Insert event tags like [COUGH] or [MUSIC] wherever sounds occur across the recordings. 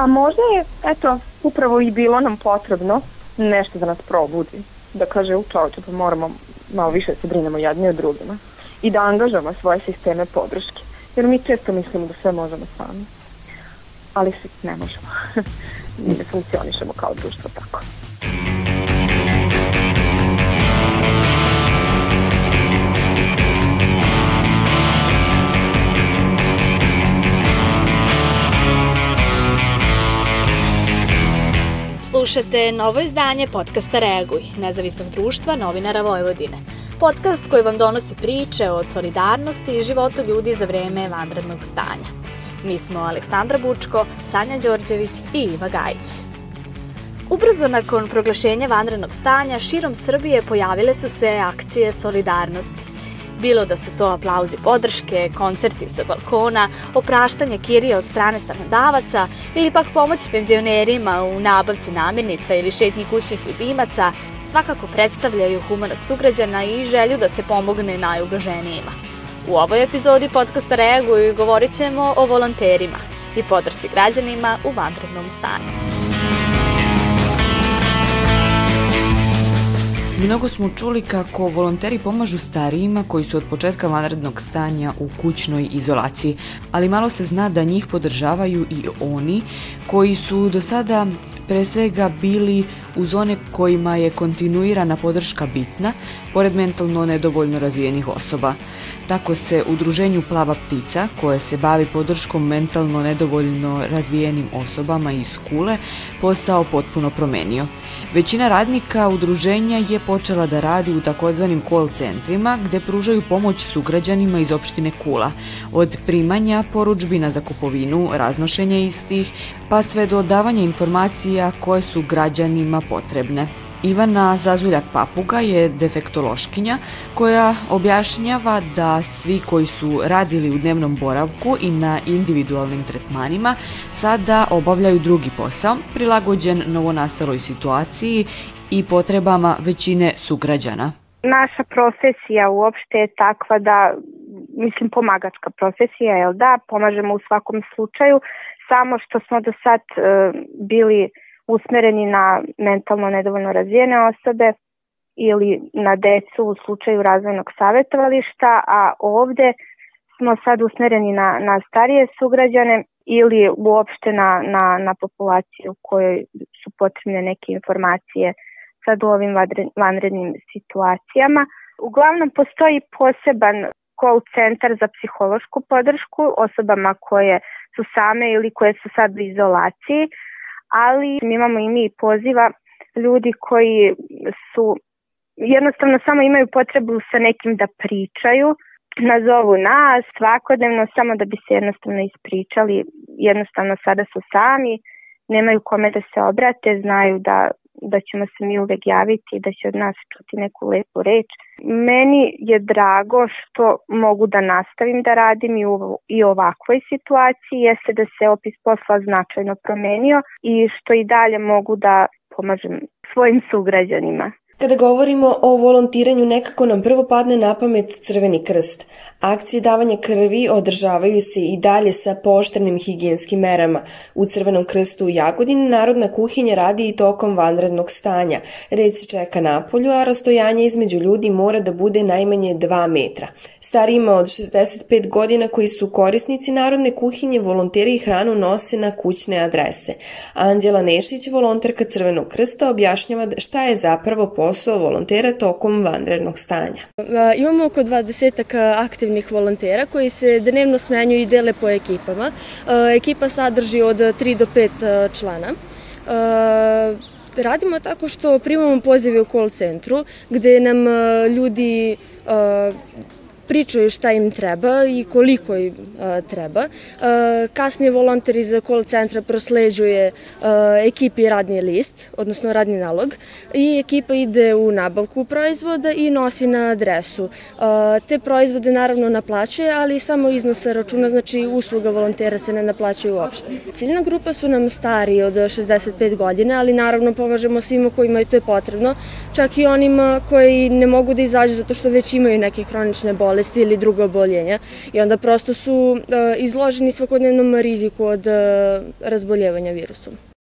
A možda je, eto, upravo i bilo nam potrebno nešto da nas probudi. Da kaže, u čovječe, pa moramo malo više da se brinemo jedni od drugima. I da angažamo svoje sisteme podrške. Jer mi često mislimo da sve možemo sami. Ali ne možemo. [LAUGHS] mi ne funkcionišemo kao društvo tako. Slušate novo izdanje podcasta Reaguj, nezavisnog društva novinara Vojvodine. Podcast koji vam donosi priče o solidarnosti i životu ljudi za vreme vanrednog stanja. Mi smo Aleksandra Bučko, Sanja Đorđević i Iva Gajić. Ubrzo nakon proglašenja vanrednog stanja širom Srbije pojavile su se akcije solidarnosti – Bilo da su to aplauzi podrške, koncerti sa balkona, opraštanje kirija od strane stanodavaca ili pak pomoć penzionerima u nabavci namirnica ili šetnji kućnih ljubimaca, svakako predstavljaju humanost sugrađana i želju da se pomogne najugroženijima. U ovoj epizodi podcasta Reaguju govorit ćemo o volonterima i podršci građanima u vanrednom stanju. Mnogo smo čuli kako volonteri pomažu starijima koji su od početka vanrednog stanja u kućnoj izolaciji, ali malo se zna da njih podržavaju i oni koji su do sada pre svega bili uz one kojima je kontinuirana podrška bitna, pored mentalno nedovoljno razvijenih osoba. Tako se udruženju Plava ptica, koje se bavi podrškom mentalno nedovoljno razvijenim osobama iz Kule, posao potpuno promenio. Većina radnika udruženja je počela da radi u takozvanim call centrima gde pružaju pomoć sugrađanima iz opštine Kula, od primanja poručbina za kupovinu, raznošenja istih, pa sve do davanja informacija koje su građanima potrebne. Ivana Zazuljak-Papuga je defektološkinja koja objašnjava da svi koji su radili u dnevnom boravku i na individualnim tretmanima sada obavljaju drugi posao, prilagođen novonastaloj situaciji i potrebama većine sugrađana. Naša profesija uopšte je takva da, mislim, pomagačka profesija, jel da, pomažemo u svakom slučaju, samo što smo do sad e, bili usmereni na mentalno nedovoljno razvijene osobe ili na decu u slučaju razvojnog savjetovališta, a ovde smo sad usmereni na, na starije sugrađane ili uopšte na, na, na populaciju kojoj su potrebne neke informacije sad u ovim vanrednim situacijama. Uglavnom postoji poseban call centar za psihološku podršku osobama koje su same ili koje su sad u izolaciji ali imamo i mi poziva ljudi koji su jednostavno samo imaju potrebu sa nekim da pričaju, nazovu nas svakodnevno samo da bi se jednostavno ispričali, jednostavno sada su sami, nemaju kome da se obrate, znaju da da ćemo se mi uvek javiti da će od nas čuti neku lepu reč. Meni je drago što mogu da nastavim da radim i u i ovakvoj situaciji, jeste da se opis posla značajno promenio i što i dalje mogu da pomažem svojim sugrađanima. Kada govorimo o volontiranju, nekako nam prvo padne na pamet Crveni krst. Akcije davanja krvi održavaju se i dalje sa poštrenim higijenskim merama. U Crvenom krstu u Jagodini narodna kuhinja radi i tokom vanrednog stanja. Red se čeka napolju, a rastojanje između ljudi mora da bude najmanje 2 metra. Starijima od 65 godina koji su korisnici narodne kuhinje volonteri hranu nose na kućne adrese. Anđela Nešić, volonterka Crvenog krsta, objašnjava šta je zapravo posao posao volontera tokom vanrednog stanja. Imamo oko 20 aktivnih volontera koji se dnevno smenjuju i dele po ekipama. Ekipa sadrži od 3 do 5 člana. Radimo tako što primamo pozive u call centru gde nam ljudi pričaju šta im treba i koliko im a, treba. A, kasnije volonter iz call centra prosleđuje a, ekipi radni list, odnosno radni nalog i ekipa ide u nabavku proizvoda i nosi na adresu. Te proizvode naravno naplaćuje, ali samo iznos računa, znači usluga volontera se ne naplaćuje uopšte. Ciljna grupa su nam stari od 65 godina, ali naravno pomažemo svima kojima je to potrebno, čak i onima koji ne mogu da izađu zato što već imaju neke hronične bolesti bolesti ili druga oboljenja i onda prosto su izloženi svakodnevnom riziku od razboljevanja virusom.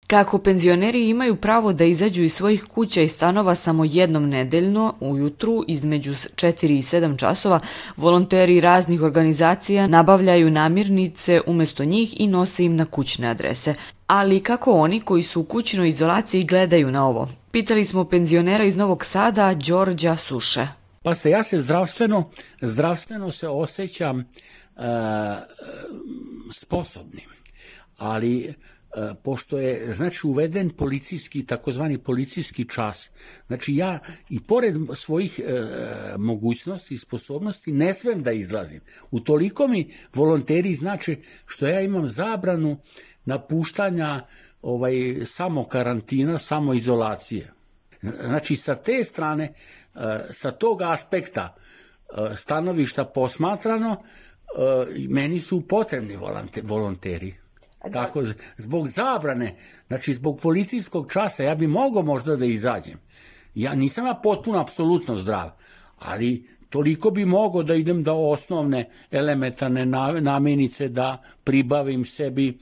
Kako penzioneri imaju pravo da izađu iz svojih kuća i stanova samo jednom nedeljno ujutru između 4 i 7 časova, volonteri raznih organizacija nabavljaju namirnice umesto njih i nose im na kućne adrese. Ali kako oni koji su u kućnoj izolaciji gledaju na ovo? Pitali smo penzionera iz Novog Sada, Đorđa Suše. Pa ste, ja se zdravstveno, zdravstveno se osjećam e, sposobnim, ali E, pošto je znači uveden policijski takozvani policijski čas znači ja i pored svojih e, mogućnosti i sposobnosti ne svem da izlazim. Utoliko mi volonteri znači što ja imam zabranu napuštanja ovaj samo karantina samo izolacije. Znači sa te strane sa tog aspekta e, stanovišta posmatrano meni su potrebni volonteri Tako, zbog zabrane, znači zbog policijskog časa, ja bi mogao možda da izađem. Ja nisam ja potpuno apsolutno zdrav, ali toliko bi mogao da idem da osnovne elementarne namenice da pribavim sebi,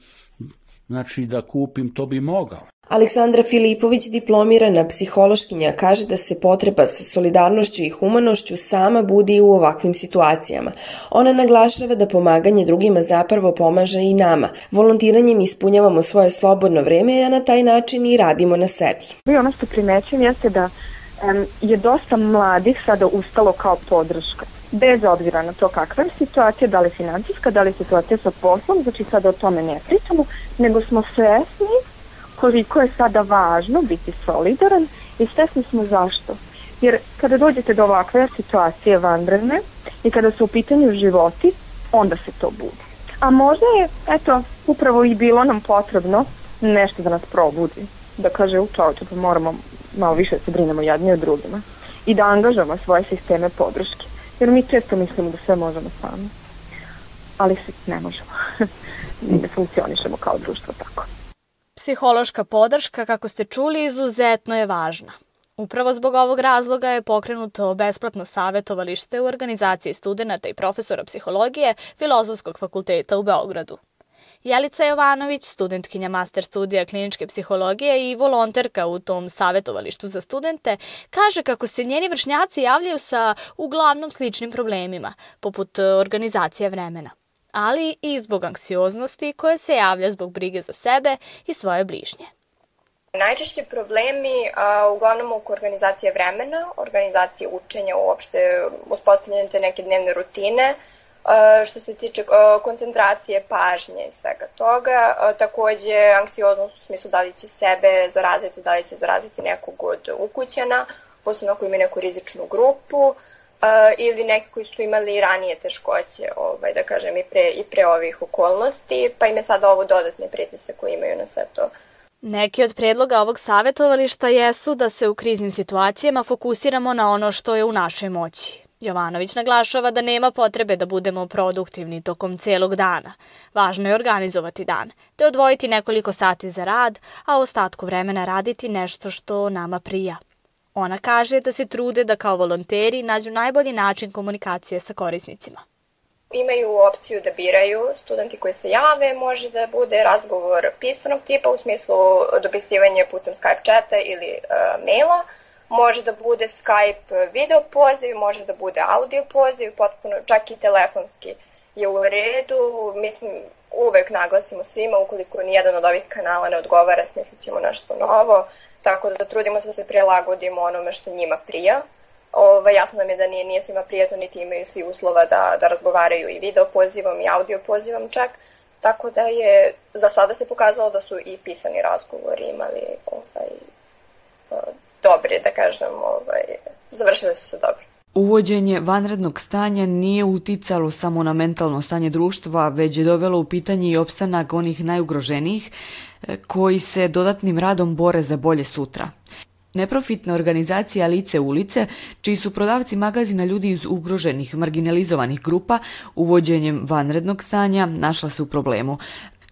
znači da kupim, to bi mogao. Aleksandra Filipović, diplomirana psihološkinja, kaže da se potreba sa solidarnošću i humanošću sama budi u ovakvim situacijama. Ona naglašava da pomaganje drugima zapravo pomaže i nama. Volontiranjem ispunjavamo svoje slobodno vreme, a na taj način i radimo na sebi. I ono što primećujem jeste da um, je dosta mladih sada ustalo kao podrška bez obzira na to kakva je situacija, da li financijska, da li situacija sa poslom, znači sada o tome ne pričamo, nego smo svesni koliko je sada važno biti solidaran i svesni smo zašto. Jer kada dođete do ovakve situacije vanredne i kada su u pitanju životi, onda se to bude. A možda je, eto, upravo i bilo nam potrebno nešto da nas probudi. Da kaže, u čovječe, pa moramo malo više da se brinemo jedni od drugima. I da angažamo svoje sisteme podrške. Jer mi često mislimo da sve možemo sami. Ali se ne možemo. [LAUGHS] mi ne funkcionišemo kao društvo tako. Psihološka podrška, kako ste čuli, izuzetno je važna. Upravo zbog ovog razloga je pokrenuto besplatno savetovalište u organizaciji studenta i profesora psihologije Filozofskog fakulteta u Beogradu. Jelica Jovanović, studentkinja master studija kliničke psihologije i volonterka u tom savetovalištu za studente, kaže kako se njeni vršnjaci javljaju sa uglavnom sličnim problemima, poput organizacije vremena ali i zbog anksioznosti koja se javlja zbog brige za sebe i svoje bližnje. Najčešći problemi a, uglavnom oko organizacije vremena, organizacije učenja, uopšte uspostavljanje te neke dnevne rutine, što se tiče koncentracije, pažnje i svega toga. Takođe, anksioznost u smislu da li će sebe zaraziti, da li će zaraziti nekog od ukućena, posebno ako ima neku rizičnu grupu, ili neki koji su imali ranije teškoće, ovaj, da kažem, i pre, i pre ovih okolnosti, pa im je sada ovo dodatne pritise koje imaju na sve to. Neki od predloga ovog savjetovališta jesu da se u kriznim situacijama fokusiramo na ono što je u našoj moći. Jovanović naglašava da nema potrebe da budemo produktivni tokom celog dana. Važno je organizovati dan, te odvojiti nekoliko sati za rad, a ostatku vremena raditi nešto što nama prija. Ona kaže da se trude da kao volonteri nađu najbolji način komunikacije sa korisnicima. Imaju opciju da biraju studenti koji se jave, može da bude razgovor pisanog tipa u smislu dopisivanja putem Skype chata ili uh, maila, može da bude Skype video poziv, može da bude audio poziv, potpuno čak i telefonski je u redu. Mislim, uvek naglasimo svima, ukoliko nijedan od ovih kanala ne odgovara, smislit ćemo nešto novo, tako da trudimo se da se prilagodimo onome što njima prija. Ove, jasno nam je da nije, nije svima prijatno, niti imaju svi uslova da, da razgovaraju i video pozivom i audio pozivom čak, tako da je za sada se pokazalo da su i pisani razgovori imali ovaj, dobre, da kažem, ovaj, završili su se dobro. Uvođenje vanrednog stanja nije uticalo samo na mentalno stanje društva, već je dovelo u pitanje i opstanak onih najugroženijih e, koji se dodatnim radom bore za bolje sutra. Neprofitna organizacija Lice ulice, čiji su prodavci magazina ljudi iz ugroženih, marginalizovanih grupa, uvođenjem vanrednog stanja našla se u problemu.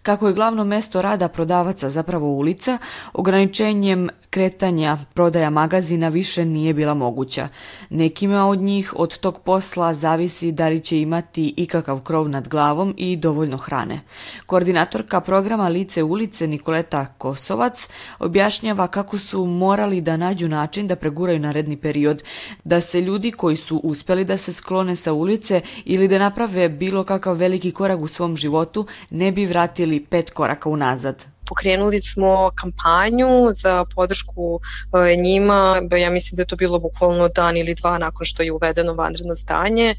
Kako je glavno mesto rada prodavaca zapravo ulica, ograničenjem kretanja prodaja magazina više nije bila moguća. Nekima od njih od tog posla zavisi da li će imati ikakav krov nad glavom i dovoljno hrane. Koordinatorka programa Lice ulice Nikoleta Kosovac objašnjava kako su morali da nađu način da preguraju naredni period, da se ljudi koji su uspeli da se sklone sa ulice ili da naprave bilo kakav veliki korak u svom životu ne bi vratili pet koraka unazad pokrenuli smo kampanju za podršku e, njima, ja mislim da je to bilo bukvalno dan ili dva nakon što je uvedeno vanredno stanje. E,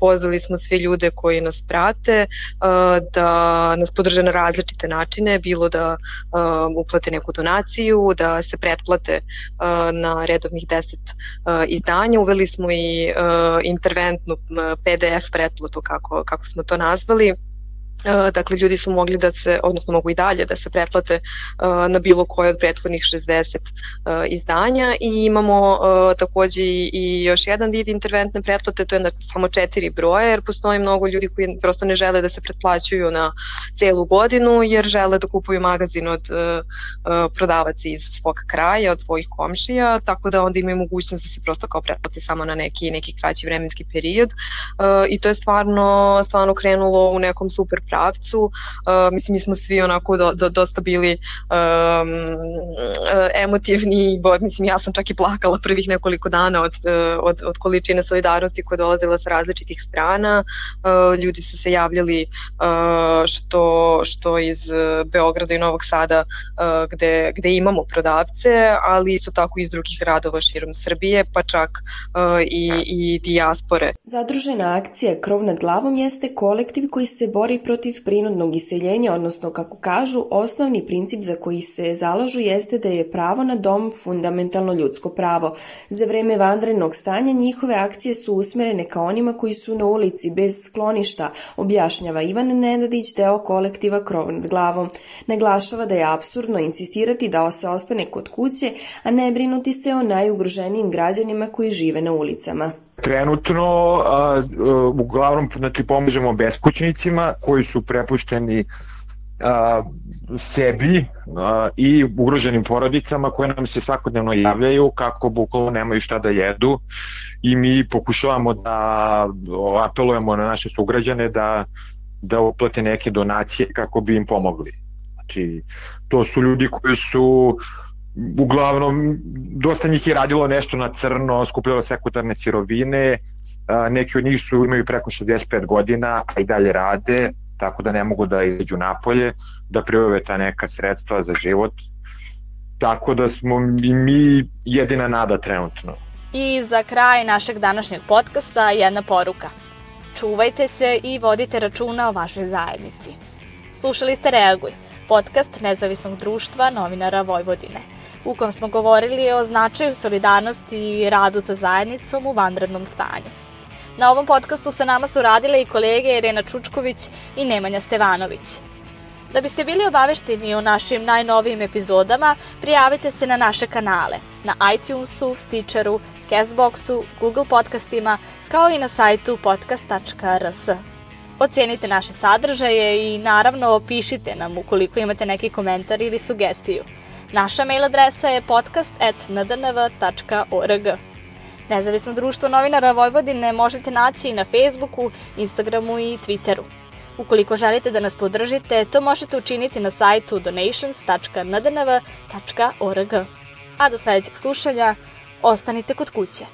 pozvali smo sve ljude koji nas prate e, da nas podrže na različite načine, bilo da uplate neku donaciju, da se pretplate na redovnih 10 izdanja. Uveli smo i interventnu PDF pretplatu, kako, kako smo to nazvali dakle, ljudi su mogli da se, odnosno mogu i dalje da se pretplate e, na bilo koje od prethodnih 60 e, izdanja. I imamo takođe i još jedan vid interventne pretplate, to je na samo četiri broja, jer postoji mnogo ljudi koji prosto ne žele da se pretplaćuju na celu godinu, jer žele da kupuju magazin od prodavaca iz svog kraja, od svojih komšija, tako da onda imaju mogućnost da se prosto kao pretplati samo na neki, neki kraći vremenski period. I to je stvarno, stvarno krenulo u nekom super pravcu. Uh, mislim, mi smo svi onako do, do, dosta bili um, emotivni, bo, mislim, ja sam čak i plakala prvih nekoliko dana od, od, od količine solidarnosti koja dolazila sa različitih strana. Uh, ljudi su se javljali uh, što, što iz Beograda i Novog Sada uh, gde, gde imamo prodavce, ali isto tako iz drugih gradova širom Srbije, pa čak uh, i, i dijaspore. Zadružena akcija Krov nad glavom jeste kolektiv koji se bori protiv protiv prinudnog iseljenja, odnosno kako kažu, osnovni princip za koji se zalažu jeste da je pravo na dom fundamentalno ljudsko pravo. Za vreme vanrednog stanja njihove akcije su usmerene ka onima koji su na ulici bez skloništa, objašnjava Ivan Nedadić, deo kolektiva Krov nad glavom. Naglašava da je absurdno insistirati da se ostane kod kuće, a ne brinuti se o najugroženijim građanima koji žive na ulicama. Trenutno a, uglavnom znači, pomažemo beskućnicima koji su prepušteni a, sebi a, i ugroženim porodicama koje nam se svakodnevno javljaju kako bukvalno nemaju šta da jedu i mi pokušavamo da apelujemo na naše sugrađane da da uplate neke donacije kako bi im pomogli. Znači, to su ljudi koji su uglavnom dosta njih je radilo nešto na crno, skupljalo sekundarne sirovine, neki od njih su imaju preko 65 godina, a i dalje rade, tako da ne mogu da izađu napolje, da prijave ta neka sredstva za život. Tako da smo i mi jedina nada trenutno. I za kraj našeg današnjeg podcasta jedna poruka. Čuvajte se i vodite računa o vašoj zajednici. Slušali ste Reaguj, podcast nezavisnog društva novinara Vojvodine u kom smo govorili o značaju solidarnosti i radu sa zajednicom u vanrednom stanju. Na ovom podcastu sa nama su radile i kolege Irena Čučković i Nemanja Stevanović. Da biste bili obavešteni o našim najnovijim epizodama, prijavite se na naše kanale na iTunesu, Stitcheru, Castboxu, Google podcastima, kao i na sajtu podcast.rs. Ocenite naše sadržaje i naravno pišite nam ukoliko imate neki komentar ili sugestiju. Naša mail adresa je podcast.ndnv.org. Nezavisno društvo novinara Vojvodine možete naći na Facebooku, Instagramu i Twitteru. Ukoliko želite da nas podržite, to možete učiniti na sajtu donations.ndnv.org. A do sledećeg slušanja, ostanite kod kuće.